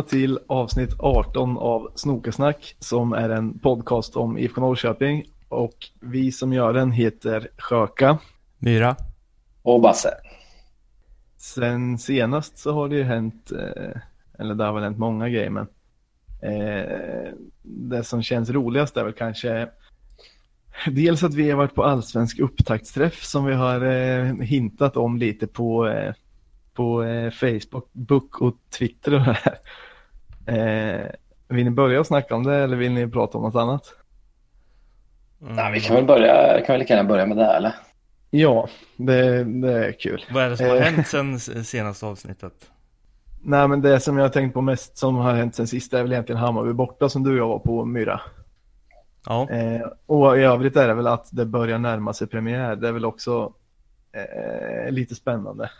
välkomna till avsnitt 18 av Snokasnack som är en podcast om IFK Norrköping. Och vi som gör den heter Sjöka. Myra. Och Basse. Sen senast så har det ju hänt, eh, eller det har väl hänt många grejer, men eh, det som känns roligast är väl kanske dels att vi har varit på allsvensk upptaktsträff som vi har eh, hintat om lite på på Facebook och Twitter och det här. Eh, vill ni börja snacka om det eller vill ni prata om något annat? Mm. Nej, vi kan väl börja, kan väl lika gärna börja med det eller? Ja, det, det är kul. Vad är det som har eh. hänt sen senaste avsnittet? Nej, men det som jag har tänkt på mest som har hänt sen sist är väl egentligen Hammarby borta som du och jag var på Myra. Ja. Eh, och i övrigt är det väl att det börjar närma sig premiär. Det är väl också eh, lite spännande.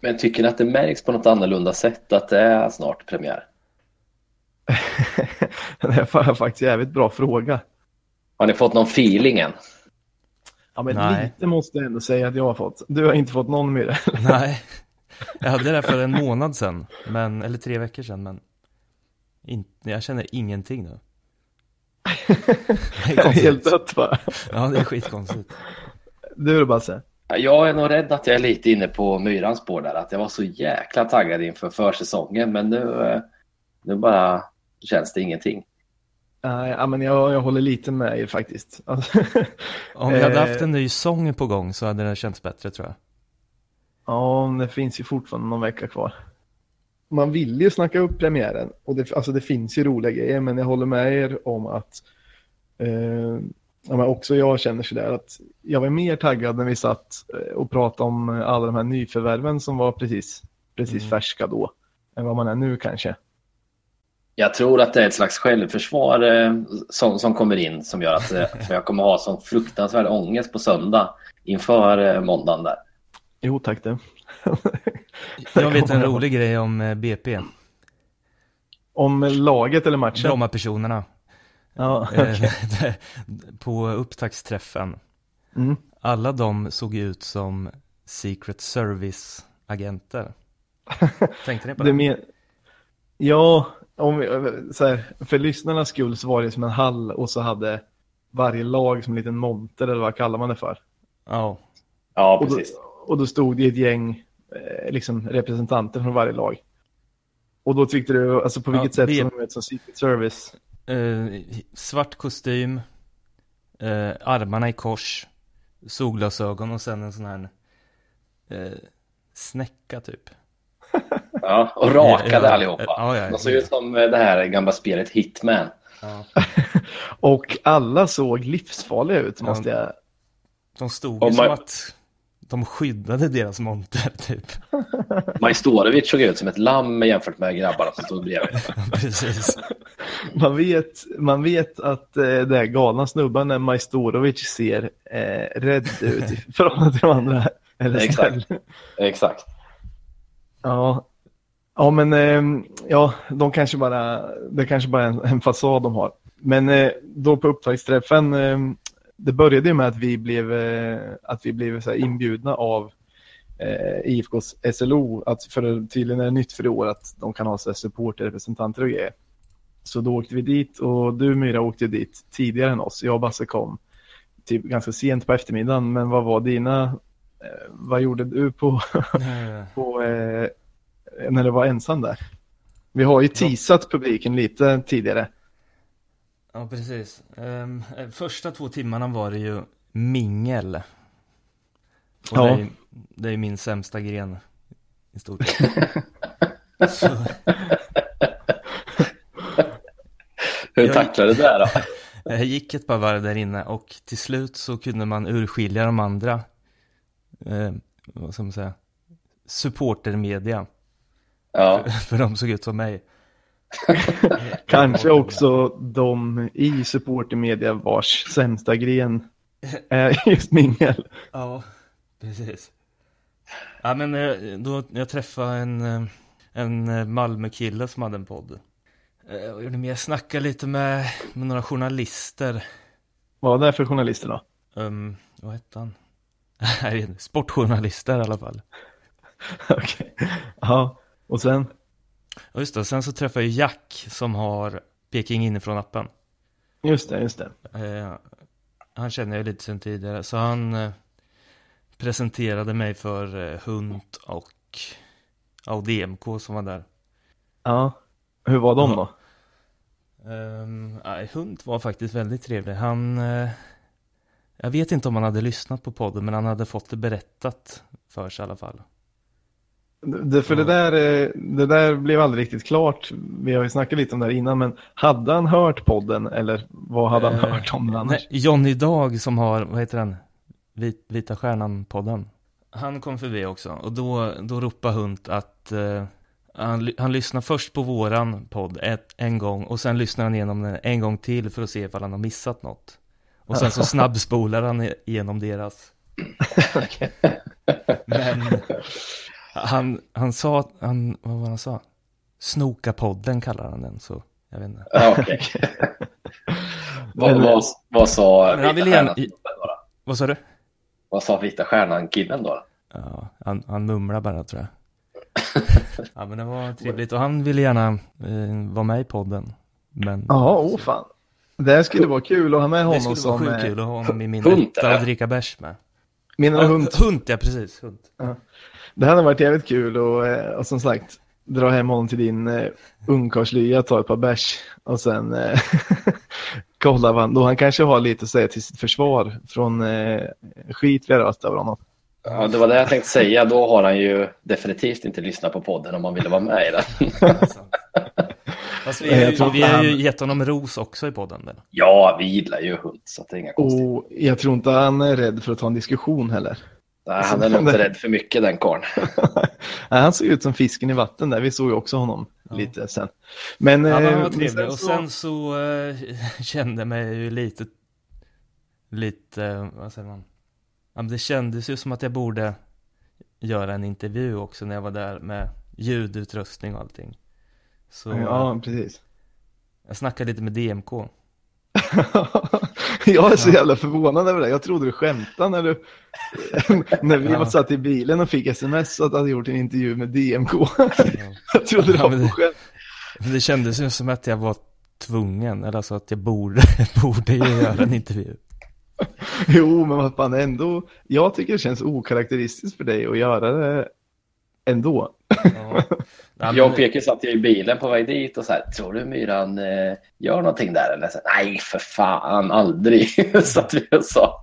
Men tycker ni att det märks på något annorlunda sätt att det är snart premiär? det är faktiskt en jävligt bra fråga. Har ni fått någon feeling än? Ja, men Nej. lite måste jag ändå säga att jag har fått. Du har inte fått någon mer. Nej, jag hade det för en månad sedan, men, eller tre veckor sedan, men in, jag känner ingenting nu. Det är, helt dött va? Ja, det är skitkonstigt. Du då Basse? Jag är nog rädd att jag är lite inne på myrans spår där. Att jag var så jäkla taggad inför försäsongen. Men nu, eh, nu bara känns det ingenting. Ja, men jag, jag håller lite med er faktiskt. Om vi hade haft en ny sång på gång så hade det känts bättre tror jag. Ja, det finns ju fortfarande någon vecka kvar. Man vill ju snacka upp premiären och det, alltså det finns ju roliga grejer men jag håller med er om att eh, ja, men också jag känner sådär att jag var mer taggad när vi satt eh, och pratade om alla de här nyförvärven som var precis, precis mm. färska då, än vad man är nu kanske. Jag tror att det är ett slags självförsvar eh, som, som kommer in som gör att eh, för jag kommer ha sån fruktansvärd ångest på söndag inför eh, måndagen där. Jo tack det. jag vet en rolig grej om eh, BP. Om laget eller matchen? Bromma-personerna. Ja, eh, okay. på upptaktsträffen. Mm. Alla de såg ut som Secret Service-agenter. Tänkte ni på det? det men... Ja, om vi, så här, för lyssnarnas skull så var det som en hall och så hade varje lag som en liten monter eller vad kallar man det för? Ja, ja precis. Och då, och då stod det ett gäng eh, liksom representanter från varje lag. Och då tyckte du, alltså på vilket ja, sätt som de som Secret Service? Eh, svart kostym, eh, armarna i kors, solglasögon och sen en sån här eh, snäcka typ. Ja, och rakade allihopa. Ja, ja, De såg ut som det här gamla spelet Hitman. Ja. och alla såg livsfarliga ut, måste jag... De stod ju som att de skyddade deras monter typ. Majstorovic såg ut som ett lamm jämfört med grabbarna som stod bredvid. Precis. Man vet, man vet att eh, det är galna snubbar när Majstorovic ser eh, rädd ut i förhållande till de andra. Eller Exakt. Exakt. Ja. Ja, men eh, ja, de kanske bara, det kanske bara är en, en fasad de har. Men eh, då på upptaktsträffen eh, det började ju med att vi blev, eh, att vi blev så inbjudna av eh, IFKs SLO, att för tydligen är det nytt för i år att de kan ha så supporterrepresentanter och grejer. Så då åkte vi dit och du Myra åkte dit tidigare än oss. Jag och Basse kom typ ganska sent på eftermiddagen. Men vad var dina, eh, vad gjorde du på, på eh, när du var ensam där? Vi har ju teasat publiken lite tidigare. Ja, precis. Um, första två timmarna var det ju mingel. Och ja. det, är, det är min sämsta gren i stort Hur tacklade du det då? Jag gick ett par varv där inne och till slut så kunde man urskilja de andra, eh, vad ska man säga, supportermedia. Ja. För, för de såg ut som mig. Kanske också de i supportermedia vars sämsta gren är just mingel. Ja, precis. Ja, men eh, då jag träffade en, eh, en eh, Malmö-kille som hade en podd. Och gjorde mer snacka lite med, med några journalister. Vad var det för journalister då? Um, vad hette han? Sportjournalister i alla fall. Okej. Okay. Ja, och sen? Och just det, sen så träffade jag Jack som har Peking inifrån appen. Just det, just det. Eh, han känner jag lite sen tidigare, så han eh, presenterade mig för eh, Hunt och ja, DMK som var där. Ja, hur var de då? Um, nej, Hunt var faktiskt väldigt trevlig. Han, eh, jag vet inte om han hade lyssnat på podden, men han hade fått det berättat för sig i alla fall. Det, för det, där, eh, det där blev aldrig riktigt klart. Vi har ju snackat lite om det här innan, men hade han hört podden eller vad hade han uh, hört om den annars? Nej, Johnny Dag som har, vad heter den? Vit, Vita Stjärnan-podden. Han kom förbi också och då, då ropade Hunt att uh, han, han lyssnar först på våran podd ett, en gång och sen lyssnar han igenom den en gång till för att se ifall han har missat något. Och sen så snabbspolar han igenom deras. Men han, han sa, han, vad var han sa? Snoka-podden kallar han den, så jag vet inte. Ja, okay. vad, vad, vad sa Men han vill gärna... Vad sa du? Vad sa Vita Stjärnan-killen då? Ja, han, han mumlar bara tror jag. ja, men det var trevligt och han ville gärna eh, vara med i podden. Men... Ja, åh fan. Det skulle vara kul att ha med honom som... Det skulle vara sjukt kul att ha honom i min etta och dricka bärs med. Menar du hund? Hund, ja precis. Hund. Ja. Det hade varit jävligt kul och, eh, och som sagt dra hem honom till din uh, ungkarlslya, ta ett par bärs och sen uh, kolla vad han, då han kanske har lite att säga till sitt försvar från uh, skit vi har röstat över honom. Ja, det var det jag tänkte säga. Då har han ju definitivt inte lyssnat på podden om han ville vara med i den. Fast vi, har, vi har ju gett honom ros också i podden. Men. Ja, vi gillar ju hund så det är inga konstigheter. jag tror inte han är rädd för att ta en diskussion heller. Nej, han är nog inte rädd för mycket den karln. han ser ut som fisken i vatten där. Vi såg ju också honom ja. lite sen. Men, ja, men var trevlig. Och sen så äh, kände jag mig ju lite, lite, vad säger man? Ja, men det kändes ju som att jag borde göra en intervju också när jag var där med ljudutrustning och allting. Så, ja, precis. Jag snackade lite med DMK. jag är så jävla förvånad över det. Jag trodde du skämtade när du när vi var satt i bilen och fick sms att du hade gjort en intervju med DMK. jag trodde det var på skämt. Det kändes ju som att jag var tvungen, eller alltså att jag borde, borde ju göra en intervju. jo, men vad fan ändå. Jag tycker det känns okaraktäristiskt för dig att göra det ändå. Ja. Jag och Peke satt ju i bilen på väg dit och så här, tror du Myran eh, gör någonting där? Eller så, Nej, för fan, aldrig, satt vi och sa.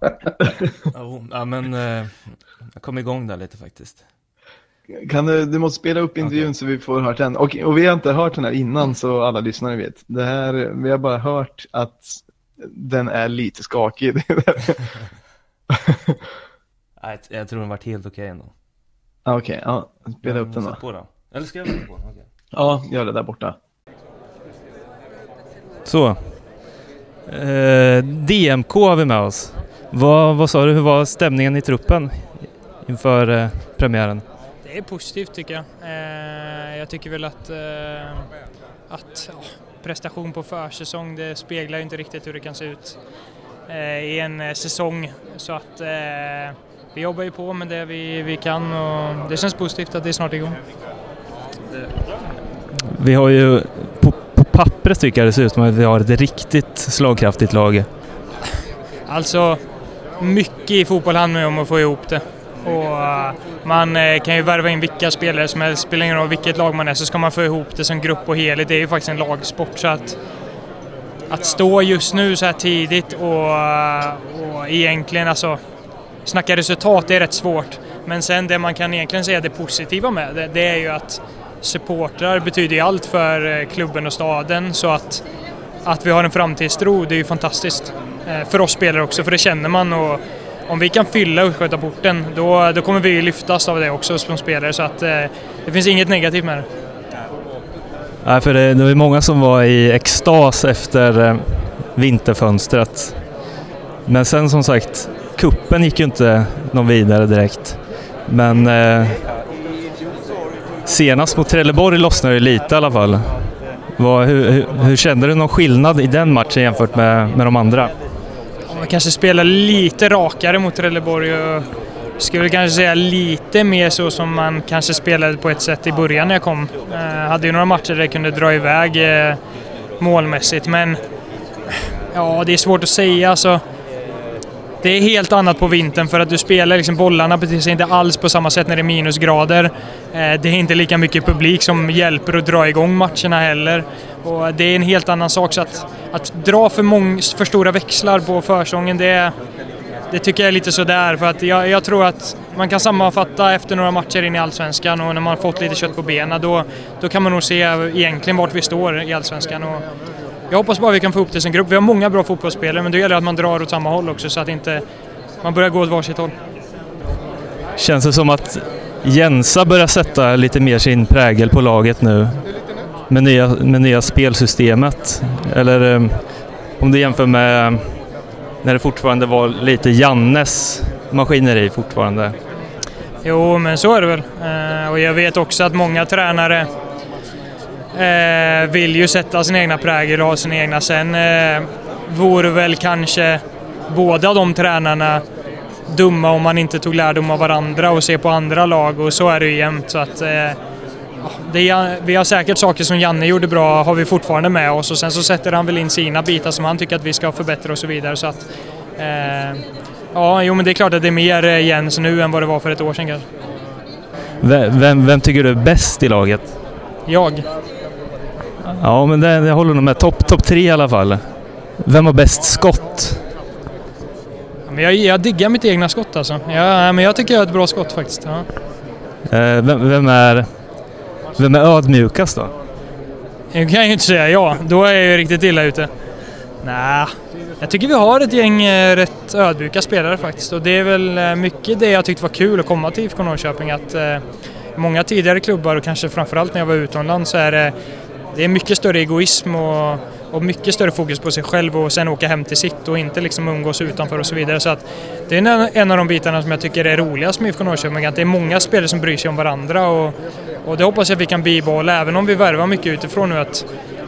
ja, men eh, jag kom igång där lite faktiskt. Kan du, du måste spela upp intervjun okay. så vi får hört den. Och, och vi har inte hört den här innan så alla lyssnare vet. Det här, vi har bara hört att den är lite skakig. Nej, jag tror den varit helt okej okay ändå. Okej, okay, ja, spela upp den då. På då. Eller ska jag på den? Okay. Ja, gör det där borta. Så. Eh, DMK har vi med oss. Vad, vad sa du, hur var stämningen i truppen inför eh, premiären? Det är positivt tycker jag. Eh, jag tycker väl att, eh, att oh, prestation på försäsong det speglar inte riktigt hur det kan se ut eh, i en eh, säsong. Så att vi jobbar ju på med det vi, vi kan och det känns positivt att det är snart igång. Vi har ju på, på pappret tycker jag det ser ut som att vi har ett riktigt slagkraftigt lag. Alltså, mycket i fotboll handlar om att få ihop det. Och uh, man uh, kan ju värva in vilka spelare som helst, spelar ingen roll vilket lag man är, så ska man få ihop det som grupp och helhet. Det är ju faktiskt en lagsport. Så att, att stå just nu så här tidigt och, uh, och egentligen alltså snacka resultat, det är rätt svårt. Men sen det man kan egentligen säga det positiva med det, det är ju att supportrar betyder ju allt för eh, klubben och staden så att, att vi har en framtidstro det är ju fantastiskt. Eh, för oss spelare också, för det känner man och om vi kan fylla Östgötaporten då, då kommer vi lyftas av det också som spelare så att eh, det finns inget negativt med det. Nej, för det, det var många som var i extas efter vinterfönstret. Men sen som sagt, kuppen gick ju inte någon vidare direkt. Men eh, senast mot Trelleborg lossnade det lite i alla fall. Vad, hur, hur, hur, kände du någon skillnad i den matchen jämfört med, med de andra? Man kanske spelar lite rakare mot Trelleborg och skulle kanske säga lite mer så som man kanske spelade på ett sätt i början när jag kom. Eh, hade ju några matcher där jag kunde dra iväg eh, målmässigt men ja, det är svårt att säga. Alltså, det är helt annat på vintern för att du spelar liksom bollarna beter sig inte alls på samma sätt när det är minusgrader. Eh, det är inte lika mycket publik som hjälper att dra igång matcherna heller. Och det är en helt annan sak så att, att dra för, mång, för stora växlar på försången det, det tycker jag är lite sådär för att jag, jag, tror att man kan sammanfatta efter några matcher in i Allsvenskan och när man fått lite kött på benen då, då kan man nog se egentligen vart vi står i Allsvenskan. Och jag hoppas bara vi kan få upp det som grupp. Vi har många bra fotbollsspelare men det gäller att man drar åt samma håll också så att inte man börjar gå åt varsitt håll. Känns det som att Jensa börjar sätta lite mer sin prägel på laget nu med nya, med nya spelsystemet? Eller eh, om du jämför med när det fortfarande var lite Jannes maskineri fortfarande? Jo, men så är det väl. Eh, och jag vet också att många tränare eh, vill ju sätta sin egna prägel och ha sina egna. Sen eh, vore väl kanske båda de tränarna dumma om man inte tog lärdom av varandra och ser på andra lag och så är det ju jämt. Så att, eh, det, vi har säkert saker som Janne gjorde bra, har vi fortfarande med oss och sen så sätter han väl in sina bitar som han tycker att vi ska förbättra och så vidare. Så att, eh, ja, jo men det är klart att det är mer eh, Jens nu än vad det var för ett år sedan kanske. Vem, vem tycker du är bäst i laget? Jag. Ja, men det, jag håller nog med. Topp top tre i alla fall. Vem har bäst skott? Men jag, jag diggar mitt egna skott alltså. Jag, men jag tycker jag har ett bra skott faktiskt. Ja. Eh, vem, vem, är, vem är ödmjukast då? Det kan jag ju inte säga ja. Då är jag ju riktigt illa ute. Nej, jag tycker vi har ett gäng eh, rätt ödmjuka spelare faktiskt. Och det är väl eh, mycket det jag tyckte var kul att komma till IFK Norrköping. Att eh, många tidigare klubbar och kanske framförallt när jag var utomlands så är det det är mycket större egoism och, och, mycket större fokus på sig själv och sen åka hem till sitt och inte liksom umgås utanför och så vidare. Så att det är en, av de bitarna som jag tycker är roligast med IFK Norrköping, att det är många spelare som bryr sig om varandra och, och det hoppas jag att vi kan bibehålla även om vi värvar mycket utifrån nu. Att,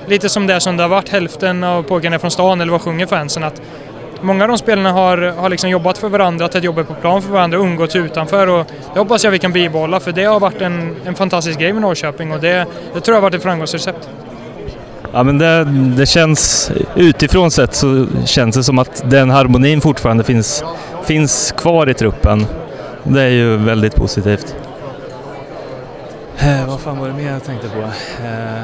lite som det som det har varit, hälften av pojkarna är från stan eller vad sjunger fansen? Att många av de spelarna har, har liksom jobbat för varandra, tagit jobbet på plan för varandra och umgåtts utanför och det hoppas jag vi kan bibehålla för det har varit en, en fantastisk grej med Norrköping och det, det tror jag har varit ett framgångsrecept. Ja, men det, det känns utifrån sett så känns det som att den harmonin fortfarande finns, finns kvar i truppen. Det är ju väldigt positivt. Eh, vad fan var det mer jag tänkte på? Eh,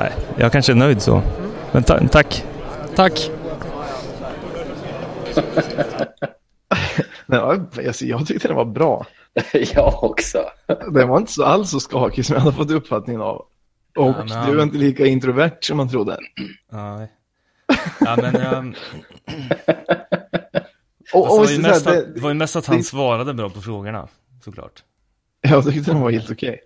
nej, jag kanske är nöjd så. Men ta tack. Tack. Nej, alltså, jag tyckte den var bra. jag också. Den var inte så alls så skakig som jag hade fått uppfattningen av. Och ja, du är inte lika introvert som man trodde. Nej. Ja, men och, och, alltså, det, var mest att, det var ju mest att han det... svarade bra på frågorna, såklart. Jag tyckte den var helt okej. Okay.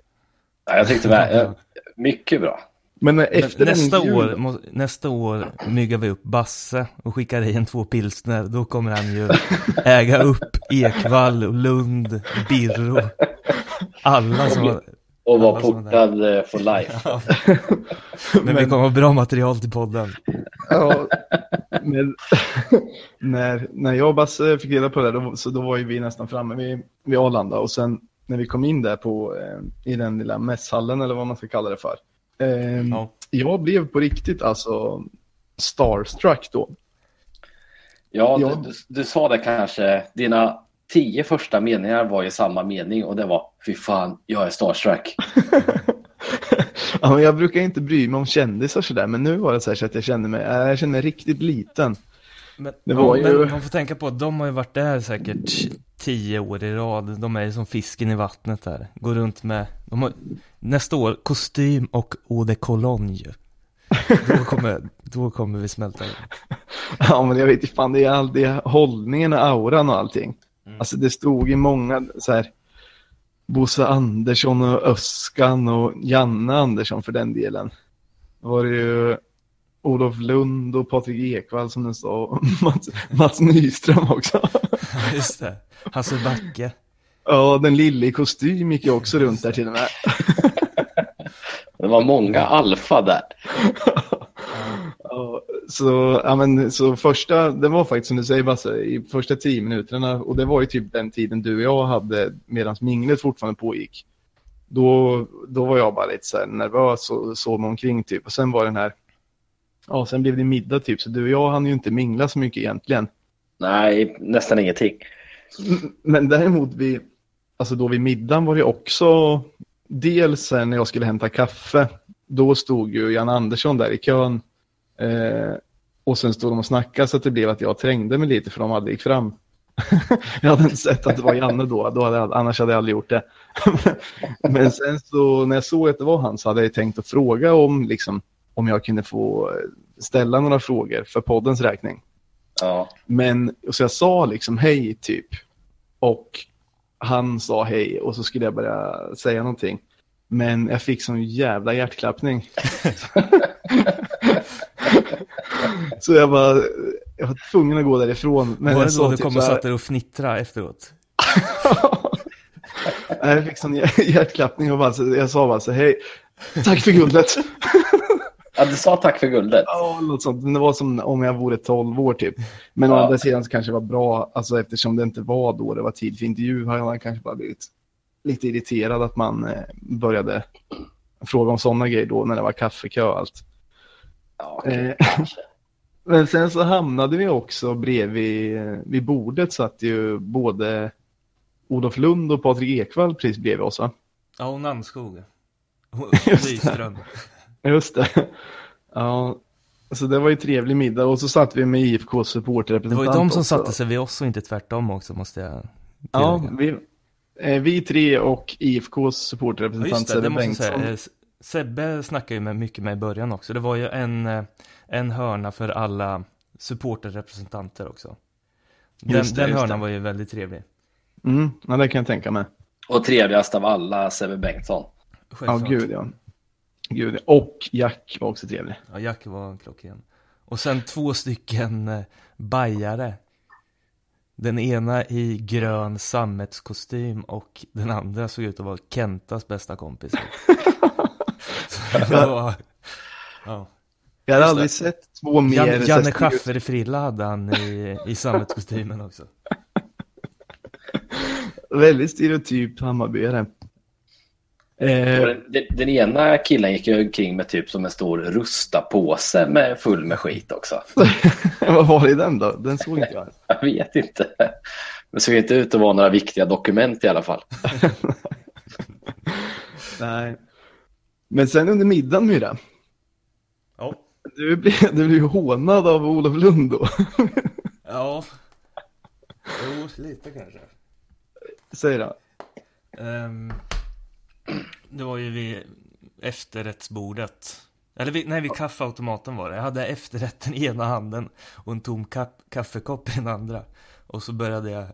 Ja, jag tyckte det var mycket bra. Men efter nästa, år, nästa år myggar vi upp Basse och skickar in två pilsner. Då kommer han ju äga upp Ekvall, och Lund, Birro. Alla som och vara portad eh, for life. Ja. Men, vi kommer ha bra material till podden. Ja, men, när, när jag och Basse fick reda på det, då, så då var ju vi nästan framme vid, vid Arlanda. Och sen när vi kom in där på, eh, i den lilla mässhallen, eller vad man ska kalla det för. Eh, ja. Jag blev på riktigt alltså starstruck då. Ja, jag... du, du, sa det kanske, dina tio första meningar var ju samma mening och det var fy fan, jag är starstruck. ja, men jag brukar inte bry mig om kändisar sådär, men nu var det så, så att jag kände mig, äh, jag kände mig riktigt liten. Men, ja, ju... men man får tänka på att de har ju varit där säkert tio år i rad. De är ju som fisken i vattnet där. Går runt med, de har, nästa år, kostym och eau de cologne. Då kommer, då kommer vi smälta in. Ja, men jag vet inte fan, det är all det hållningen och auran och allting. Mm. Alltså det stod i många så här Bosse Andersson och Öskan och Janne Andersson för den delen. Då var det ju Olof Lund och Patrik Ekwall som den sa och Mats, Mats Nyström också. Just det, Hasse Backe. Ja, den lille i kostym gick ju också runt där till och med. Det var många alfa där. ja, så, ja, men, så första, det var faktiskt som du säger Basse, i första tio minuterna och det var ju typ den tiden du och jag hade medan minglet fortfarande pågick. Då, då var jag bara lite så nervös och såg mig omkring typ och sen var den här, ja sen blev det middag typ så du och jag hann ju inte mingla så mycket egentligen. Nej, nästan ingenting. Men däremot vi, alltså då vid middagen var det också, dels när jag skulle hämta kaffe, då stod ju Jan Andersson där i kön Eh, och sen stod de och snackade så att det blev att jag trängde mig lite för de hade gick fram. jag hade inte sett att det var Janne då, då hade jag, annars hade jag aldrig gjort det. Men sen så när jag såg att det var han så hade jag tänkt att fråga om, liksom, om jag kunde få ställa några frågor för poddens räkning. Ja. Men så jag sa liksom hej typ. Och han sa hej och så skulle jag börja säga någonting. Men jag fick sån jävla hjärtklappning. så jag var, jag var tvungen att gå därifrån. Men var det då du typ kom och satt där och fnittra efteråt? jag fick sån hjärtklappning och bara, jag sa bara så hej, tack för guldet. Ja, du sa tack för guldet. Ja, något sånt. Det var som om jag vore 12 år typ. Men ja. å andra sidan så kanske det var bra, alltså eftersom det inte var då det var tid för intervju har jag kanske bara blivit lite irriterad att man eh, började fråga om sådana grejer då när det var kaffekö och allt. Ja, okay. eh, men sen så hamnade vi också bredvid vid bordet satt ju både Olof Lund och Patrik Ekwall precis bredvid oss va? Ja, och Nannskog. Det. Just det. Ja, så det var ju trevlig middag och så satt vi med IFK supporterrepresentant Det var ju de som också. satte sig vid oss och inte tvärtom också måste jag tillägga. Ja, vi, Eh, vi tre och IFKs supporterrepresentant ja, Sebbe Bengtsson. Eh, Sebbe snackade ju med, mycket med i början också. Det var ju en, eh, en hörna för alla supporterrepresentanter också. Den, det, den hörnan var ju väldigt trevlig. Mm, ja, det kan jag tänka mig. Och trevligast av alla, Sebbe Bengtsson. Ja, gud ja. Gud, och Jack var också trevlig. Ja, Jack var klockren. Och sen två stycken bajare den ena i grön sammetskostym och den andra såg ut att vara Kentas bästa kompis. var, ja. Jag hade aldrig sett två mer. Jan, Janne Schaffer-frilla hade han i, i sammetskostymen också. Väldigt stereotyp Hammarbyare. Eh, den, den, ena killen gick ju omkring med typ som en stor rusta påse med full med skit också. Vad var det i den då? Den såg inte jag. jag vet inte. Det såg inte ut att vara några viktiga dokument i alla fall. Nej. Men sen under middagen Myra. Ja. Du blev, du blev hånad av Olof Lund då. ja. Jo, lite kanske. Säg då. Um, det var ju vid efterrättsbordet. Eller vid, nej, vid kaffeautomaten var det. Jag hade efterrätten i ena handen och en tom kaff, kaffekopp i den andra. Och så började jag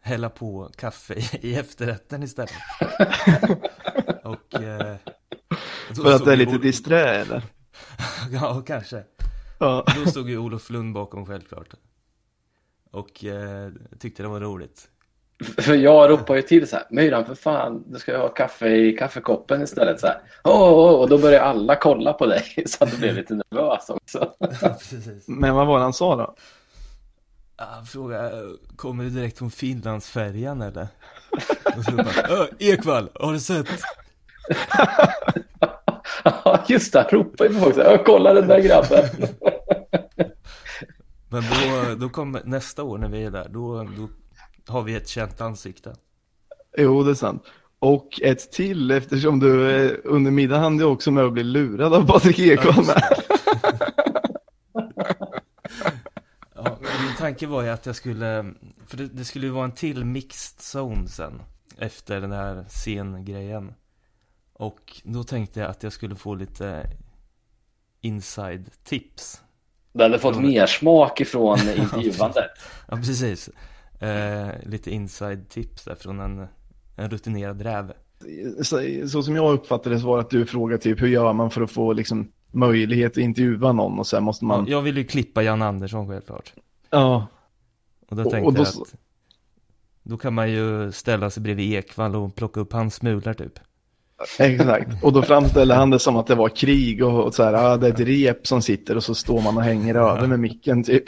hälla på kaffe i, i efterrätten istället. och... Eh, För att det är lite disträ eller? ja, kanske. Ja. Då stod ju Olof Lund bakom självklart. Och eh, tyckte det var roligt. För jag ropar ju till så här, Myran för fan, du ska ju ha kaffe i kaffekoppen istället. Så här. Oh, och då börjar alla kolla på dig så att du blev lite nervös också. Men vad var det han sa då? Han frågade, kommer du direkt från Finlandsfärjan eller? Och så bara, Ekvall, har du sett? Ja, just det, han ropade ju på folk kolla den där grabben. Men då, då kommer nästa år när vi är där, då, då har vi ett känt ansikte. Jo, det är sant. Och ett till eftersom du eh, under middagen hann du också med att bli lurad av Patrik Ekwall ja, min tanke var ju att jag skulle, för det, det skulle ju vara en till mixed zone sen efter den här scengrejen. Och då tänkte jag att jag skulle få lite inside tips. Du hade fått mer smak ifrån intervjuandet. ja, precis eh, lite inside tips där från en, en rutinerad räv. Så, så, som jag uppfattade det så var att du frågade typ hur gör man för att få liksom möjlighet att intervjua någon och sen måste man... Ja, jag vill ju klippa Jan Andersson självklart. Ja. Och då tänkte och, och då... jag att då kan man ju ställa sig bredvid Ekvall och plocka upp hans smulor typ. Exakt, och då framställde han det som att det var krig och, och så här, ah, det är ett rep som sitter och så står man och hänger över med micken typ.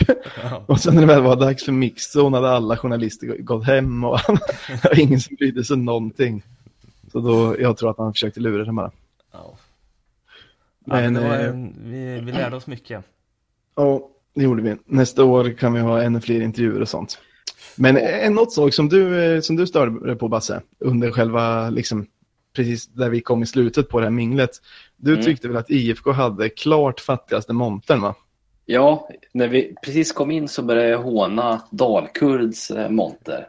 Och sen när det väl var dags för mixzone hade alla journalister gått hem och ingen som brydde sig någonting. Så då, jag tror att han försökte lura det bara. Ja. Men, ja, men en, vi, vi lärde oss mycket. Ja, det gjorde vi. Nästa år kan vi ha ännu fler intervjuer och sånt. Men en något sak som du, eh, som du störde på Basse, under själva, liksom, precis där vi kom i slutet på det här minglet. Du mm. tyckte väl att IFK hade klart fattigaste montern va? Ja, när vi precis kom in så började jag håna Dalkurds eh, monter.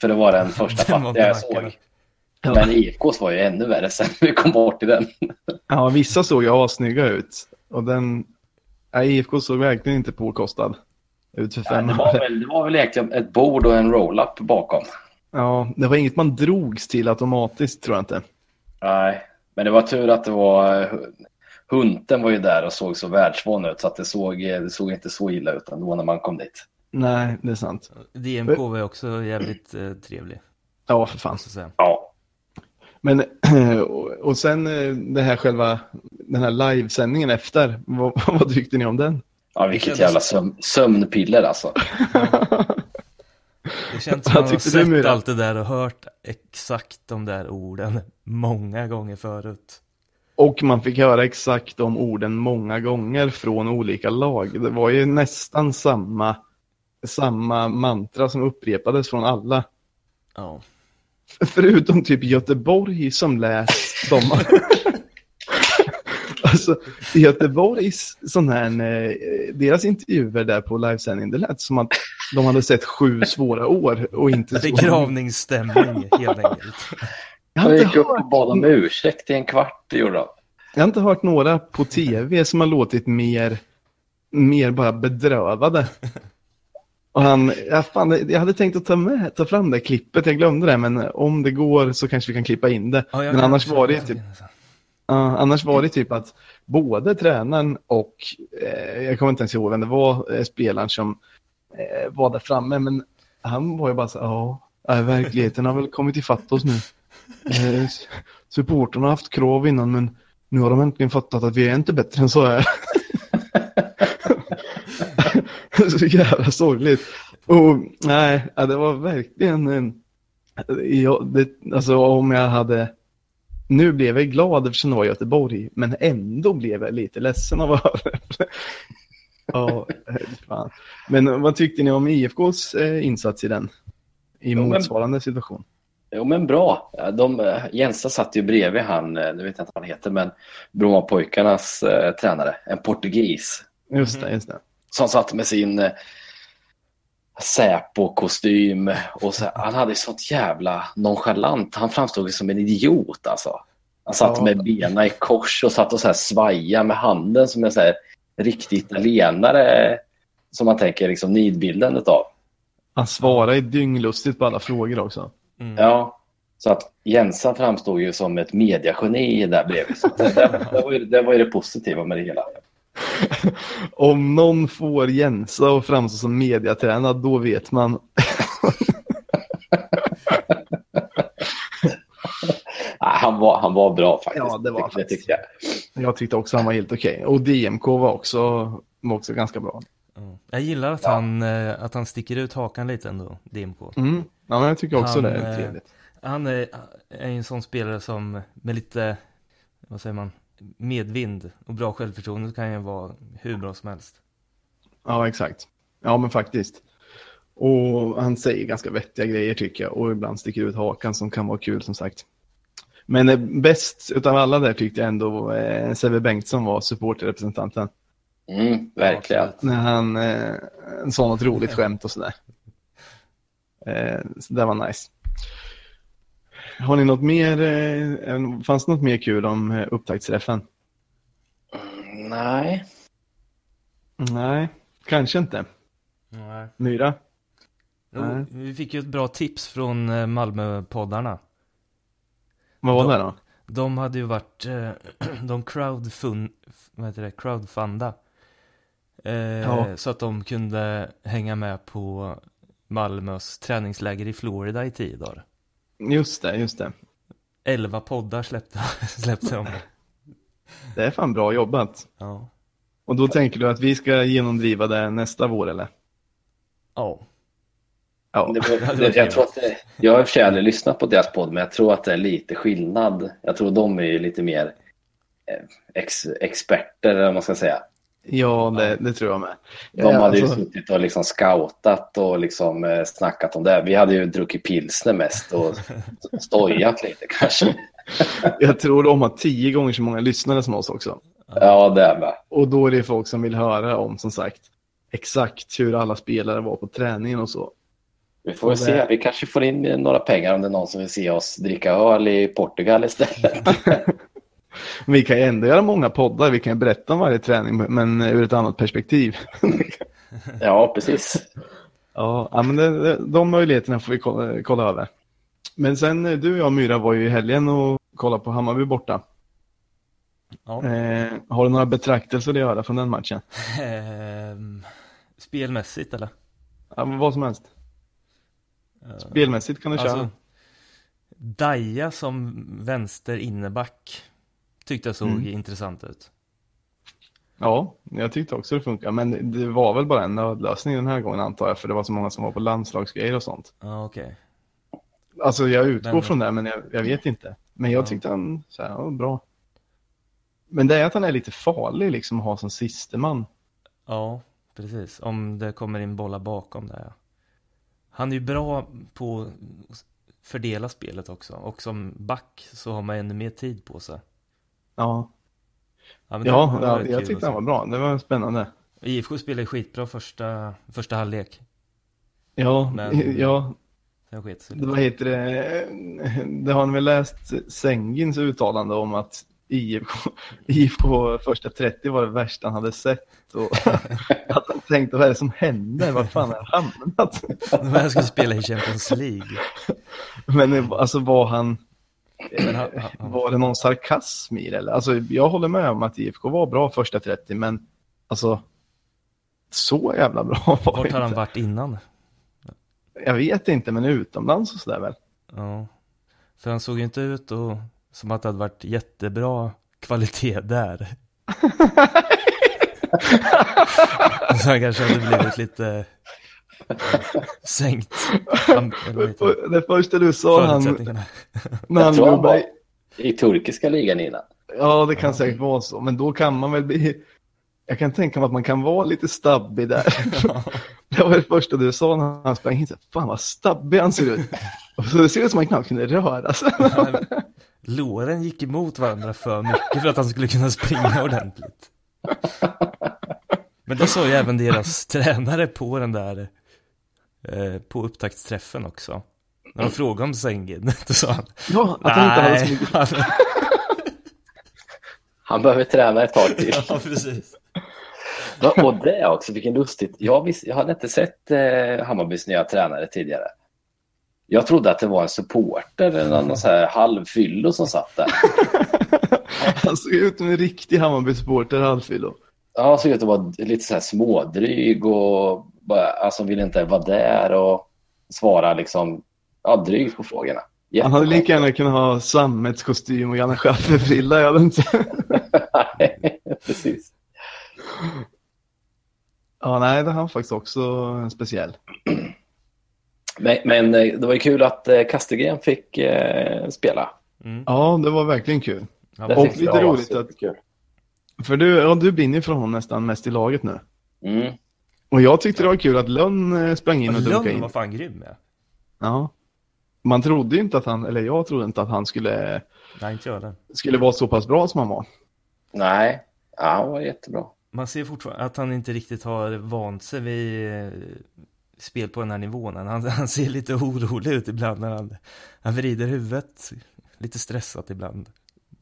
För det var den första fattiga jag såg. Ja. Men IFKs var ju ännu värre sen vi kom bort i den. Ja, vissa såg ju assnygga ut. Och den, ja, IFK såg verkligen inte påkostad ut för fem ja, det, var väl, det var väl egentligen ett bord och en roll-up bakom. Ja, det var inget man drogs till automatiskt tror jag inte. Nej, men det var tur att det var... Hunten var ju där och såg så världsvan ut så att det såg, det såg inte så illa ut ändå när man kom dit. Nej, det är sant. DMK var också jävligt eh, trevlig. Ja, för fan. Ja. Men, och sen eh, det här själva, den här livesändningen efter, vad, vad tyckte ni om den? Ja, vilket jävla sömn, sömnpiller alltså. Det känns som att man har sett allt det där och hört exakt de där orden många gånger förut. Och man fick höra exakt de orden många gånger från olika lag. Det var ju nästan samma, samma mantra som upprepades från alla. Ja. Förutom typ Göteborg som lät som... alltså, Göteborgs sån här, eh, deras intervjuer där på livesändning, det lät som att de hade sett sju svåra år och inte. Begravningsstämning helt enkelt. Jag de gick upp och bad om ursäkt i en kvart, det gjorde de. Jag har inte hört några på tv som har låtit mer, mer bara bedrövade. Och han, ja, fan, jag hade tänkt att ta, med, ta fram det klippet, jag glömde det, men om det går så kanske vi kan klippa in det. Ja, men annars var det typ... Uh, annars var det typ att både tränaren och, eh, jag kommer inte ens ihåg vem det var, eh, spelaren som eh, var där framme, men han var ju bara så ja, verkligheten har väl kommit ifatt oss nu. Eh, supporterna har haft krav innan, men nu har de äntligen fattat att vi är inte bättre än så här. så jävla sorgligt. Och nej, det var verkligen, en, ja, det, alltså om jag hade nu blev jag glad eftersom det var Göteborg, men ändå blev jag lite ledsen av att höra det. ja, fan. Men vad tyckte ni om IFKs eh, insats i den? I motsvarande situation? Jo, men bra. De, eh, Jensa satt ju bredvid han, eh, nu vet jag inte vad han heter, men Brommapojkarnas eh, tränare, en portugis. Just det, just det. Som satt med sin Säpo-kostym och så, han hade sånt jävla nonchalant. Han framstod som en idiot alltså. Han satt ja. med benen i kors och satt och så här svaja med handen som en så här riktig italienare som man tänker liksom nidbilden av. Han svarade dynglustigt på alla frågor också. Mm. Ja, så att Jensa framstod ju som ett mediageni där bredvid. Så det, det, det, var ju, det var ju det positiva med det hela. Om någon får Jensa att framstå som mediatränad, då vet man. han, var, han var bra faktiskt. Ja, det var det, tyckte jag. jag tyckte också han var helt okej. Okay. Och DMK var också, var också ganska bra. Mm. Jag gillar att, ja. han, eh, att han sticker ut hakan lite ändå, DMK. Mm. Ja, men jag tycker också han, det är trevligt. Han är, är en sån spelare som med lite, vad säger man, medvind och bra självförtroende så kan ju vara hur bra som helst. Ja, exakt. Ja, men faktiskt. Och han säger ganska vettiga grejer tycker jag. Och ibland sticker ut hakan som kan vara kul som sagt. Men eh, bäst utav alla där tyckte jag ändå eh, Sebbe Bengtsson var supporterrepresentanten. Mm, verkligen. När han eh, sa något roligt skämt och sådär. Eh, så det var nice. Har ni något mer, eh, fanns det något mer kul om eh, upptaktsträffen? Mm, nej. Nej, kanske inte. Nej. Myra? Nej. Vi fick ju ett bra tips från eh, Malmö-poddarna. Vad var de, det då? De hade ju varit, de crowdfund, vad heter det, crowdfunda. Eh, ja. Så att de kunde hänga med på Malmös träningsläger i Florida i tio dagar. Just det, just det. elva poddar släppte, släppte de. Det är fan bra jobbat. Ja. Och då tänker du att vi ska genomdriva det nästa vår eller? Ja. Ja, Det var, det, jag, tror att det, jag har i och för sig aldrig lyssnat på deras podd, men jag tror att det är lite skillnad. Jag tror de är ju lite mer eh, ex, experter, eller vad man ska säga. Ja det, det tror jag med. De Ja, hade ju alltså- suttit och liksom scoutat och liksom eh, snackat om det. Vi hade ju druckit pilsner mest och stojat lite kanske. Jag tror de har tio gånger så många lyssnare som oss också. Ja, det är med. Och då är det folk som vill höra om, som sagt, exakt hur alla spelare var på träningen och så. Vi får väl se. Vi kanske får in några pengar om det är någon som vill se oss dricka öl i Portugal istället. Vi kan ju ändå göra många poddar, vi kan ju berätta om varje träning, men ur ett annat perspektiv. Ja, precis. Ja, men det, de möjligheterna får vi kolla, kolla över. Men sen, eh, du och jag Myra var ju i helgen och kollade på Hammarby borta. ja. Eh, har du några betraktelser att göra från den matchen? Ehm, spelmässigt eller? Ja, vad som helst. Spelmässigt kan du köra. Alltså, Daja som vänster inneback tyckte jag såg Mm. intressant ut. Ja, jag tyckte också det funkar. Men det var väl bara en nödlösning den här gången antar jag, för det var så många som var på landslagsgrejer och sånt. Ja, okej. Alltså jag utgår Men- från det, men jag, jag vet inte. Men jag Ja. tyckte han, så här, ja, bra. Men det är att han är lite farlig liksom att ha som siste man. Ja, precis. Om det kommer in bollar bakom där. Ja. Han är ju bra på att fördela spelet också. Och som back så har man ännu mer tid på sig. Ja, Ja, men ja, ja jag tyckte se. var bra. Det var spännande. IFK spelade skitbra första, första halvlek. Ja, Men- ja, Sen sket sig vad heter det? Det har ni väl läst Sengins uttalande om att IFK, IFK första 30 var det värsta han hade sett. Och att han tänkte, vad är det som händer? Vad fan har jag hamnat? De här skulle spela i Champions League. Men eh, alltså var han, han, han, han, var det någon sarkasm i det? Eller? Alltså, jag håller med om att IFK var bra första 30, men alltså så jävla bra var vart har han inte. varit innan? Jag vet inte, men utomlands och sådär väl. Ja. För han såg inte ut och, som att det hade varit jättebra kvalitet där. Så han kanske hade blivit lite sänkt. Det första du sa han, när han var- mig- I turkiska ligan innan. Ja, det kan säkert vara så, men då kan man väl bli... Jag kan tänka mig att man kan vara lite stabbig där. Det var det första du sa när han sprang in. Fan vad stabbig han ser ut. Och så det ser ut som att han knappt kunde röra sig. Låren gick emot varandra för mycket för att han skulle kunna springa ordentligt. Men det sa ju även deras tränare på den där, eh, på upptaktsträffen också. När de frågade om Sengin, då sa han Ja, att han inte hade så mycket... han- Han behöver träna ett tag till. ja precis. Ja, Och det också, vilken lustigt. Jag, visst, jag hade inte sett eh, Hammarbys nya tränare tidigare. Jag trodde att det var en supporter eller någon så här halvfyllo som satt där. Han såg ut som en riktig Hammarby-supporter, halvfyllo. Ja, såg ut att vara lite så här smådryg och alltså ville inte vara där och svara liksom ja, drygt på frågorna. Han hade lika gärna kunnat ha sammetskostym och Janne Schaffer-frilla. Jag vet inte. Nej, Precis. Ja, nej, det har han faktiskt också en speciell. Men, men eh, det var ju kul att eh, Kastegren fick eh, spela. Mm. Ja, det var verkligen kul. Ja, Det Och lite roligt att-. För du, ja, du brinner ju för honom nästan mest i laget nu. Mm. Och jag tyckte det var kul att Lönn eh, sprang in och dunkade Lönn in. var fan grym ja. Ja. Man trodde ju inte att han, eller jag trodde inte att han skulle, Nej, inte jag skulle vara så pass bra som han var. Nej, ja, han var jättebra. Man ser fortfarande att han inte riktigt har vant sig vid eh, spel på den här nivån. Han, han ser lite orolig ut ibland när han, han vrider huvudet. Lite stressat ibland.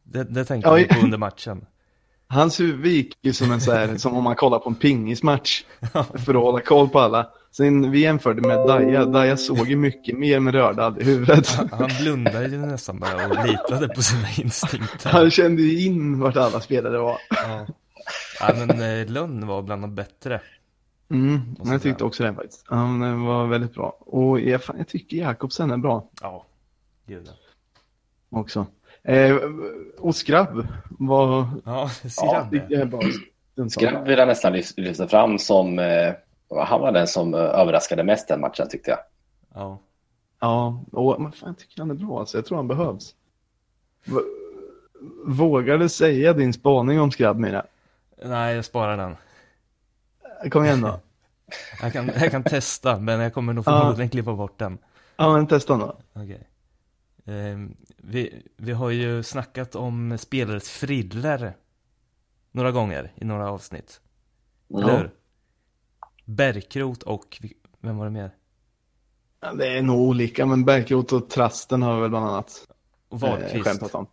Det, det tänkte jag på under matchen. Hans huvud gick ju som en så här, som om man kollar på en pingismatch. För att hålla koll på alla. Sen vi jämförde med Daja, Daja såg ju mycket mer med rördad i huvudet. Han, han blundade ju nästan bara och litade på sina instinkter. Han kände ju in vart alla spelare var. Ja. Ja, men eh, Lönn var bland de bättre. Mm, jag tyckte också det faktiskt. Han var väldigt bra. Och jag, jag tycker Jakobsen är bra. Ja, gud också. Eh, och Skrabb var... Ja, Skrabb. Ja, Skrabb vill jag nästan lyfta fram som... Eh, han var den som eh, överraskade mest den matchen tyckte jag. Ja. Ja, och men fan, jag tycker han är bra. Alltså. Jag tror han behövs. V Vågar du säga din spaning om Skrabb, Mira? Nej, jag sparar den. Kom igen då. jag, kan, jag kan testa, men jag kommer nog förmodligen ja. klippa bort den. Ja, men testa då. Okej. Okay. Eh, vi, vi har ju snackat om spelares friller några gånger i några avsnitt. Ja. Eller hur? Berkrot och, vem var det mer? Ja, det är nog olika, men Berkrot och Trasten har väl bland annat och Wahlqvist. Eh, skämtat om.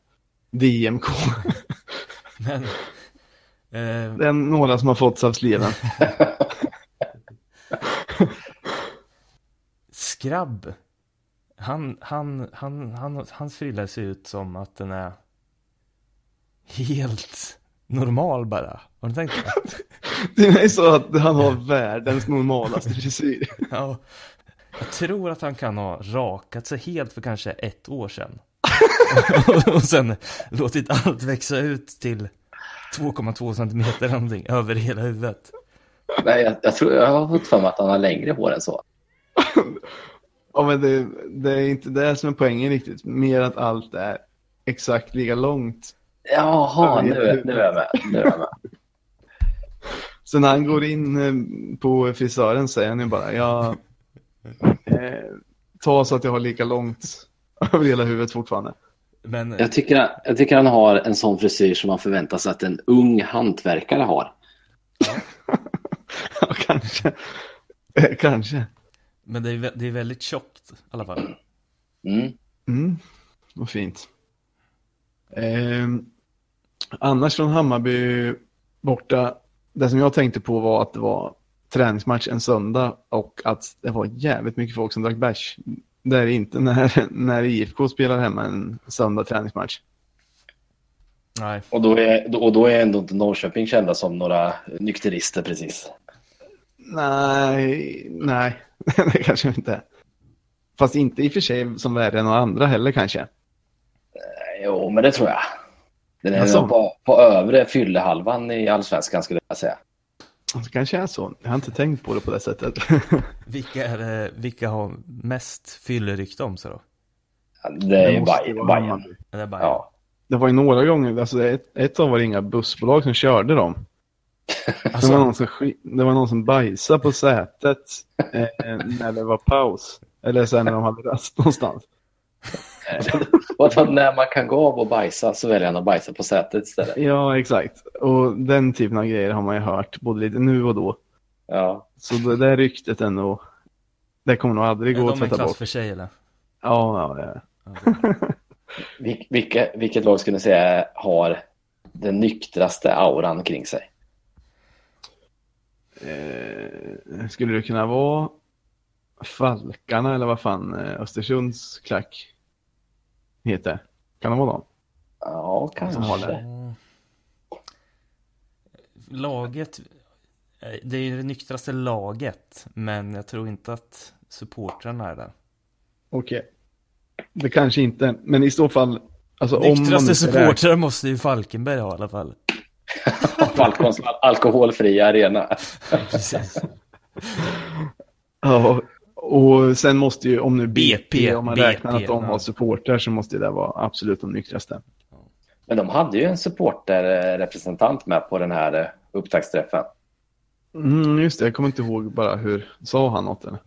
DMK. men, eh... Det är några som har fått av sleven. Skrabb. Han, han, han, han, hans frilla ser ut som att den är helt normal bara. Har du tänkt på det? Det är så att han har världens normalaste frisyr. Ja. Jag tror att han kan ha rakat sig helt för kanske ett år sedan. och sen låtit allt växa ut till 2,2 centimeter någonting över hela huvudet. Nej, jag, jag tror jag har fått för mig att han har längre hår än så. Ja, men det, det, är inte det som är poängen riktigt. Mer att allt är exakt lika långt. Jaha, nu, nu är jag med. Nu är jag med. Så när han går in eh, på frisören säger han ju bara, jag eh, tar så att jag har lika långt över hela huvudet fortfarande. Men... Jag, tycker, jag tycker han har en sån frisyr som man förväntar sig att en ung hantverkare har. Ja, ja kanske. Eh, kanske. Men det är, det är väldigt tjockt i alla fall. Mm. Mm, vad fint. Eh, annars från Hammarby borta, det som jag tänkte på var att det var träningsmatch en söndag och att det var jävligt mycket folk som drack bärs. Det är det inte när, när IFK spelar hemma en söndag träningsmatch. Nej. Och då är, och då är ändå inte Norrköping kända som några nykterister precis. Nej, nej, det kanske inte är. Fast inte i och för sig som värre än några andra heller kanske. Eh, jo, men det tror jag. Den är alltså, på, på övre fyllehalvan i allsvenskan skulle jag säga. Det kanske är så. Jag har inte tänkt på det på det sättet. vilka, är det, vilka har mest fyllerykte om sig då? Ja, det är Bajen. Det, ja. det var ju några gånger, alltså ett, ett av var inga bussbolag som körde dem. Alltså... Det, var någon som, det var någon som bajsade på sätet eh, när det var paus. Eller sen när de hade rast någonstans. och när man kan gå av och bajsa så väljer han att bajsa på sätet istället. Ja, exakt. Och den typen av grejer har man ju hört både lite nu och då. Ja. Så det där ryktet ändå, det kommer nog aldrig gå att tvätta bort. Är de en klass för sig eller? Ja, ja, ja. Vilka, vilket lag skulle ni säga har den nyktraste auran kring sig? Eh, skulle det kunna vara Falkarna eller vad fan eh, Östersunds klack heter? Kan det vara dem? Ja, kanske. Laget, eh, det är ju det nyktraste laget, men jag tror inte att supportrarna är det. Okej. Okay. Det kanske inte, men i så fall... Alltså, Nyktraste supportrar måste ju Falkenberg ha i alla fall. Falkons alkoholfria arena. Precis. ja, och sen måste ju, om nu BP, BP om man BP, räknar att de har supporter så måste det vara absolut de nyktraste. Men de hade ju en supporterrepresentant med på den här eh, upptaktsträffen. Mm, just det, jag kommer inte ihåg bara hur, sa han något eller?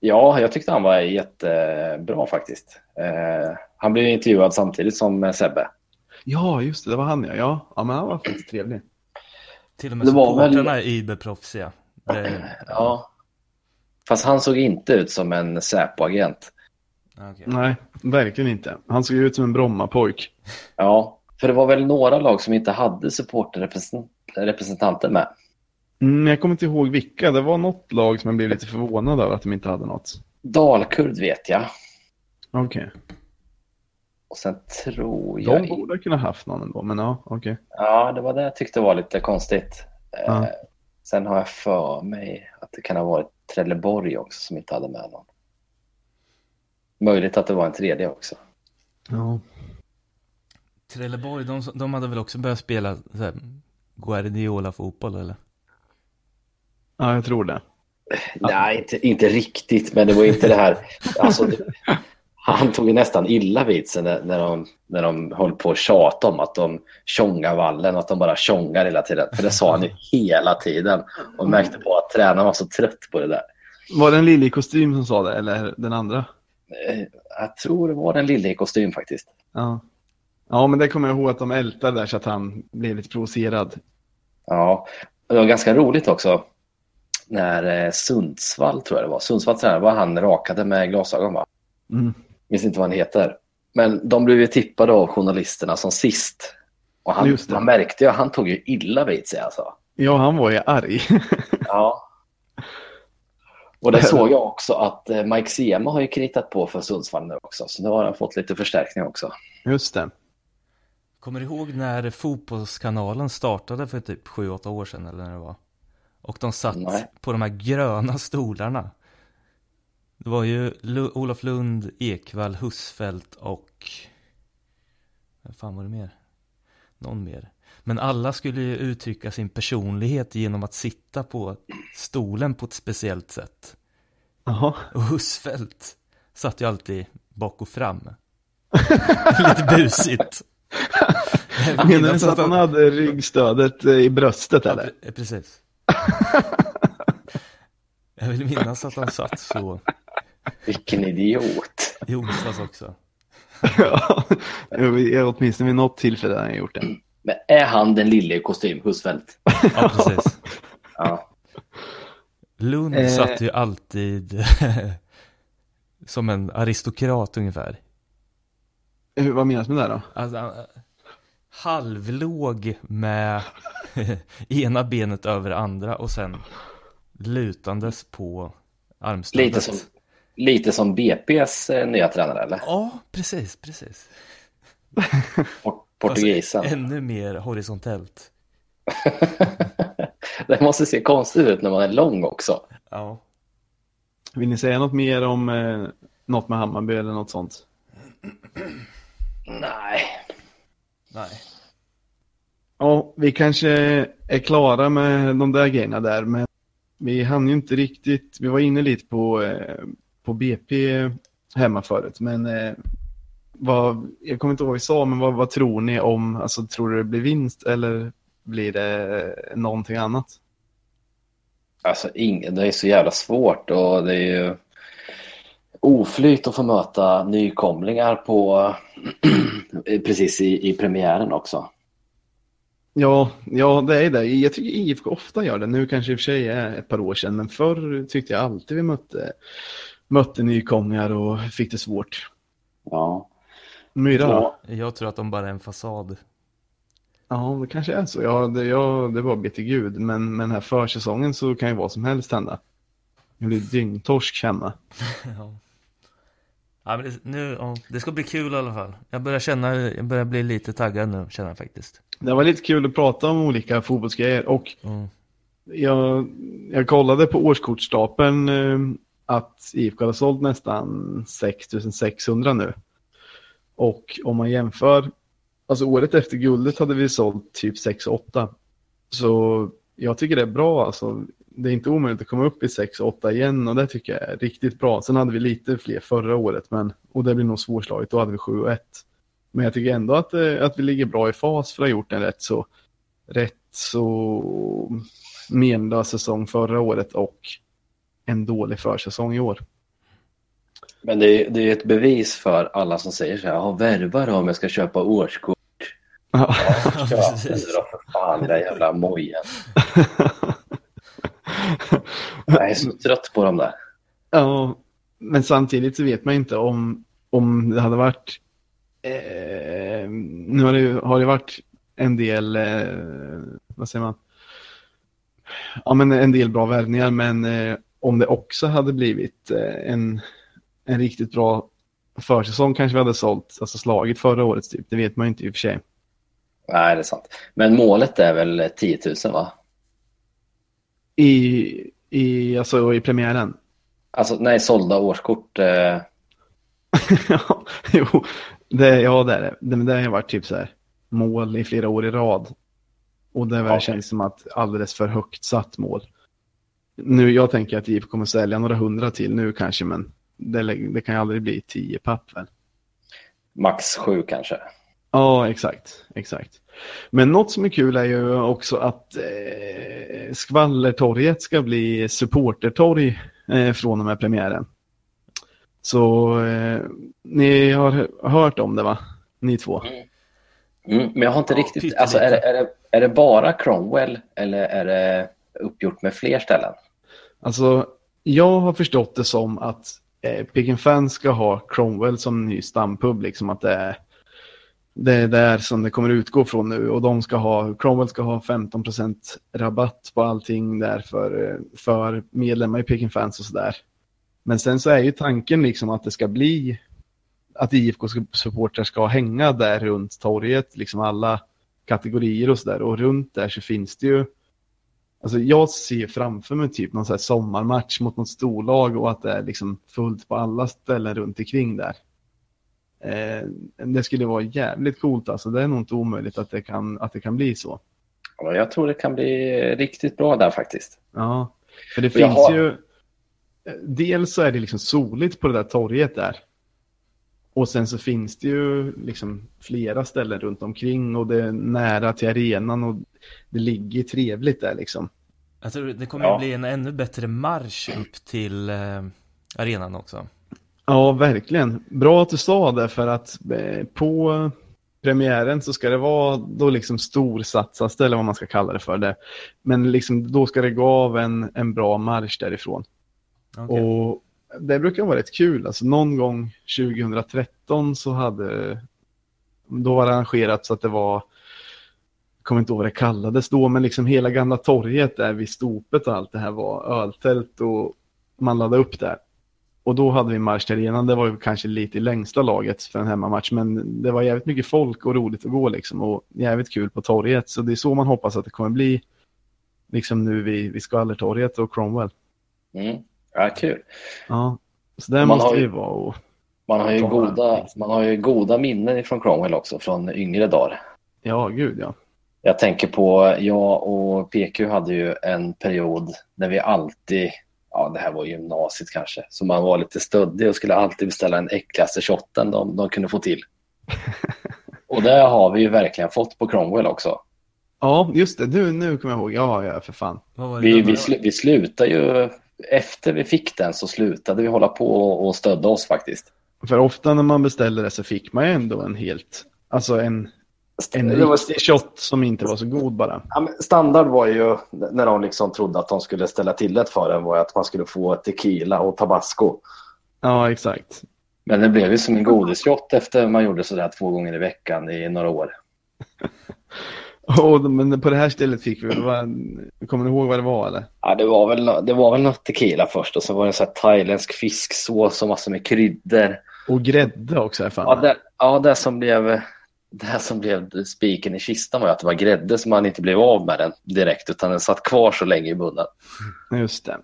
Ja, jag tyckte han var jättebra faktiskt. Eh, han blev intervjuad samtidigt som Sebbe. Ja, just det, det var han ja. Ja, ja men han var faktiskt trevlig. Till och med supportrarna väl... är überproffsiga. Det... Ja. Fast han såg inte ut som en Säpo-agent. Okay. Nej, verkligen inte. Han såg ut som en Bromma-pojk. Ja, för det var väl några lag som inte hade supporterrepresentanter med. Mm, jag kommer inte ihåg vilka. Det var något lag som jag blev lite förvånad över att de inte hade något. Dalkurd vet jag. Okej. Okay. Och sen tror jag... De borde kunna haft någon ändå, men ja, okej. Okay. Ja, det var det jag tyckte var lite konstigt. Ja. Eh, sen har jag för mig att det kan ha varit Trelleborg också som inte hade med någon. Möjligt att det var en tredje också. Ja. Trelleborg, de, de hade väl också börjat spela Guardiola-fotboll eller? Ja, jag tror det. Nej, inte, inte riktigt, men det var inte det här. Alltså, det, han tog ju nästan illa vid sig när, när, de, när de höll på att tjata om att de tjongar vallen och att de bara tjongar hela tiden. För det sa han ju hela tiden och märkte på att tränaren var så trött på det där. Var det en lille i kostym som sa det eller den andra? Eh, jag tror det var den lille i kostym faktiskt. Ja. ja, men det kommer jag ihåg att de ältade där så att han blev lite provocerad. Ja, det var ganska roligt också när eh, Sundsvall, tror jag det var, Sundsvall tränare var han rakade med glasögon va? Mm. Minns inte vad han heter. Men de blev ju tippade av journalisterna som sist. Och han, man märkte ju att han tog ju illa vid sig alltså. Ja, han var ju arg. ja. Och det såg jag också att eh, Mike Sema har ju kritat på för Sundsvall nu också. Så nu har han fått lite förstärkning också. Just det. Kommer du ihåg när fotbollskanalen startade för typ 7-8 år sedan eller när det var? Och de satt Nej. på de här gröna stolarna. Det var ju Olof Lund, Ekvall, Husfeldt och... Vad fan var det mer? Någon mer. Men alla skulle ju uttrycka sin personlighet genom att sitta på stolen på ett speciellt sätt. Jaha. Och Husfeldt satt ju alltid bak och fram. Lite busigt. Menar du att han hade ryggstödet i bröstet eller? Ja, precis. Jag vill minnas att han satt så. Vilken idiot. I onsdags också. ja, åtminstone vid något tillfälle har han gjort det. Men är han den lille i kostym, Husfeldt? Ja, precis. ja. Lund eh. satt ju alltid som en aristokrat ungefär. Hur, vad menas med det då? Alltså, halvlåg med ena benet över andra och sen lutandes på armstödet. Lite som, lite som BP's eh, nya tränare eller? Ja, precis, precis. portugisen. Fast ännu mer horisontellt. det måste se konstigt ut när man är lång också. Ja. Vill ni säga något mer om eh, något med Hammarby eller något sånt? Nej. Nej. Ja, vi kanske är klara med de där grejerna där, men vi hann ju inte riktigt, vi var inne lite på, eh, på BP hemma förut, men eh, vad, jag kommer inte ihåg vad vi sa, men vad, vad tror ni om, alltså tror du det blir vinst eller blir det någonting annat? Alltså ing, det är så jävla svårt och det är ju oflyt att få möta nykomlingar på precis i, i premiären också. Ja, ja, det är det. Jag tycker IFK ofta gör det. Nu kanske i och för sig är ett par år sedan, men förr tyckte jag alltid vi mötte, mötte nykomlingar och fick det svårt. Ja. Myra ja. Jag tror att de bara är en fasad. Ja, det kanske är så. Ja, det, ja, det var be till gud. Men med den här försäsongen så kan ju vad som helst hända. Det blir dyngtorsk hemma. ja. Ja, men det, nu, ja, det ska bli kul i alla fall. Jag börjar känna, jag börjar bli lite taggad nu, känner jag faktiskt. Det var lite kul att prata om olika fotbollsgrejer och mm. jag, jag kollade på årskortstapeln eh, att IFK har sålt nästan 6600 nu. Och om man jämför, alltså året efter guldet hade vi sålt typ 6-8. Så jag tycker det är bra alltså. Det är inte omöjligt att komma upp i 6-8 igen och det tycker jag är riktigt bra. Sen hade vi lite fler förra året men, och det blir nog svårslaget, då hade vi 7-1. Men jag tycker ändå att, eh, att vi ligger bra i fas för att ha gjort en rätt så, rätt så menlös säsong förra året och en dålig försäsong i år. Men det är, det är ett bevis för alla som säger så här, ja, värva om jag ska köpa årskort. Ja, ja köp det då för fan, den jävla mojen. jag är så trött på dem där. Ja, men samtidigt så vet man inte om, om det hade varit Eh, nu har det, har det varit en del, eh, vad säger man? Ja, men en del bra värvningar, men eh, om det också hade blivit eh, en, en riktigt bra försäsong kanske vi hade sålt, alltså slagit förra året typ. Det vet man inte i och för sig. Nej, det är sant. Men målet är väl 10 000 va? I, i, alltså, i premiären? Alltså, nej, sålda årskort. Eh... ja, jo, det, ja, det är det. Det, det har varit typ så här mål i flera år i rad. Och det okay. känns som att alldeles för högt satt mål. Nu, jag tänker att IFK kommer sälja några hundra till nu kanske, men det, det kan ju aldrig bli tio papp väl? Max sju kanske. Ja, exakt. exakt. Men något som är kul är ju också att eh, Skvallertorget ska bli supportertorg eh, från och med premiären. Så eh, ni har hört om det va? Ni två? Mm. Mm, men jag har inte ja, riktigt, alltså är det, är, det, är det bara Cromwell eller är det uppgjort med fler ställen? Alltså, jag har förstått det som att eh, Pick Fans ska ha Cromwell som ny stampub, liksom att det är det är där som det kommer utgå från nu och de ska ha, Cromwell ska ha 15% rabatt på allting där för, eh, för medlemmar i Peking Fans och sådär. Men sen så är ju tanken liksom att det ska bli att IFK-supportrar ska hänga där runt torget, liksom alla kategorier och sådär. Och runt där så finns det ju, alltså jag ser framför mig typ någon här sommarmatch mot något storlag och att det är liksom fullt på alla ställen runt omkring där. Eh, det skulle vara jävligt coolt alltså. Det är nog inte omöjligt att det kan, att det kan bli så. Ja, jag tror det kan bli riktigt bra där faktiskt. Ja, för det finns har... ju... Dels så är det liksom soligt på det där torget där. Och sen så finns det ju liksom flera ställen runt omkring och det är nära till arenan och det ligger trevligt där liksom. Jag tror det kommer ja. att bli en ännu bättre marsch upp till eh, arenan också. Ja, verkligen. Bra att du sa det för att eh, på premiären så ska det vara då liksom storsatsas eller vad man ska kalla det för det. Men liksom då ska det gå av en, en bra marsch därifrån. Okay. Och det brukar vara rätt kul. Alltså någon gång 2013 så hade då var det arrangerat så att det var jag kommer inte ihåg vad det kallades då, men liksom hela gamla torget där vid stopet och allt det här var öltält och man laddade upp där. Och då hade vi marsch till arenan. Det var ju kanske lite i längsta laget för en hemmamatch. Men det var jävligt mycket folk och roligt att gå liksom. Och jävligt kul på torget. Så det är så man hoppas att det kommer bli. Liksom nu vid, vid Skvallertorget och Cromwell. Mm. Ja, kul. Ja, så där man måste vi vara. Och, man, har ju goda, man har ju goda minnen från Cromwell också, från yngre dagar. Ja, gud ja. Jag tänker på, jag och PQ hade ju en period när vi alltid ja, det här var gymnasiet kanske, så man var lite stöddig och skulle alltid beställa en äckligaste shotten de, de kunde få till. och det har vi ju verkligen fått på Cromwell också. Ja, just det. Nu, nu kommer jag ihåg. Ja, ja, för fan. Vi, vi, sl vi slutade ju, efter vi fick den så slutade vi hålla på och stödda oss faktiskt. För ofta när man beställde det så fick man ju ändå en helt, alltså en en riktig shot som inte var så god bara. Ja, standard var ju när de liksom trodde att de skulle ställa till det för en var att man skulle få tequila och tabasco. Ja, exakt. Men det blev ju som en godisshot efter man gjorde sådär två gånger i veckan i några år. oh, men på det här stället fick vi, vad, kommer du ihåg vad det var eller? Ja, det var väl, det var väl något tequila först och så var det en sån här thailändsk fisksås och massor med kryddor. Och grädde också. Fan. Ja, det, ja, det som blev det som blev spiken i kistan var att det var grädde som man inte blev av med den direkt utan den satt kvar så länge i munnen. Just det.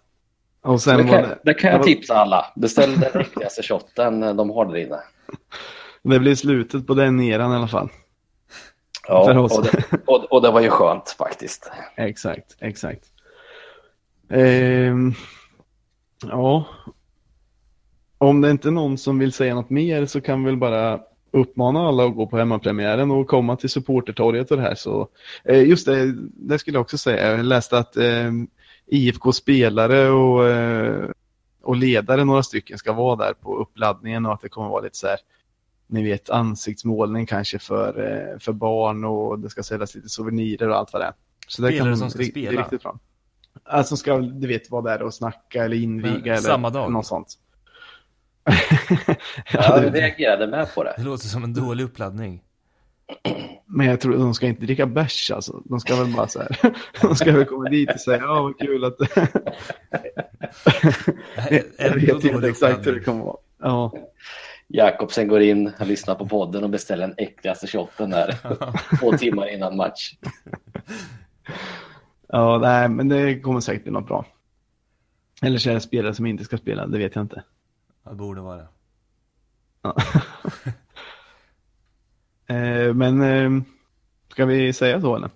Och sen det, kan, det, det kan jag var... tipsa alla. Beställ den riktigaste shotten de har där inne. Det blir slutet på den eran i alla fall. Ja, och det, och, och det, var ju skönt faktiskt. Exakt, exakt. Ehm, ja, om det inte är någon som vill säga något mer så kan vi väl bara uppmana alla att gå på hemmapremiären och komma till supportertorget och det här. Så, eh, just det, det skulle jag också säga. Jag läste att eh, IFK-spelare och, eh, och ledare, några stycken, ska vara där på uppladdningen och att det kommer vara lite så här, ni vet, ansiktsmålning kanske för, eh, för barn och det ska säljas lite souvenirer och allt vad det är. Så det spelare kan, som ska det, spela? Det är riktigt bra. Alltså ska, du vet, vara där och snacka eller inviga Men, eller samma dag. något sånt. ja, jag reagerade med på det. Det låter som en dålig uppladdning. Men jag tror de ska inte dricka bärs alltså. De ska väl bara så här. De ska väl komma dit och säga ja vad kul att... jag vet inte exakt hur det kommer vara. Ja. Jakobsen går in, han lyssnar på podden och beställer den äckligaste shotten där. Två timmar innan match. Ja, nej, men det kommer säkert bli något bra. Eller så är det spelare som inte ska spela, det vet jag inte. Det borde vara det. Ja. eh, men eh, Ska vi säga så eller?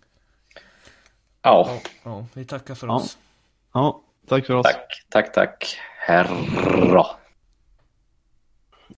Ja. ja vi tackar för oss. Ja, tack för oss. Tack, tack, tack. Herra.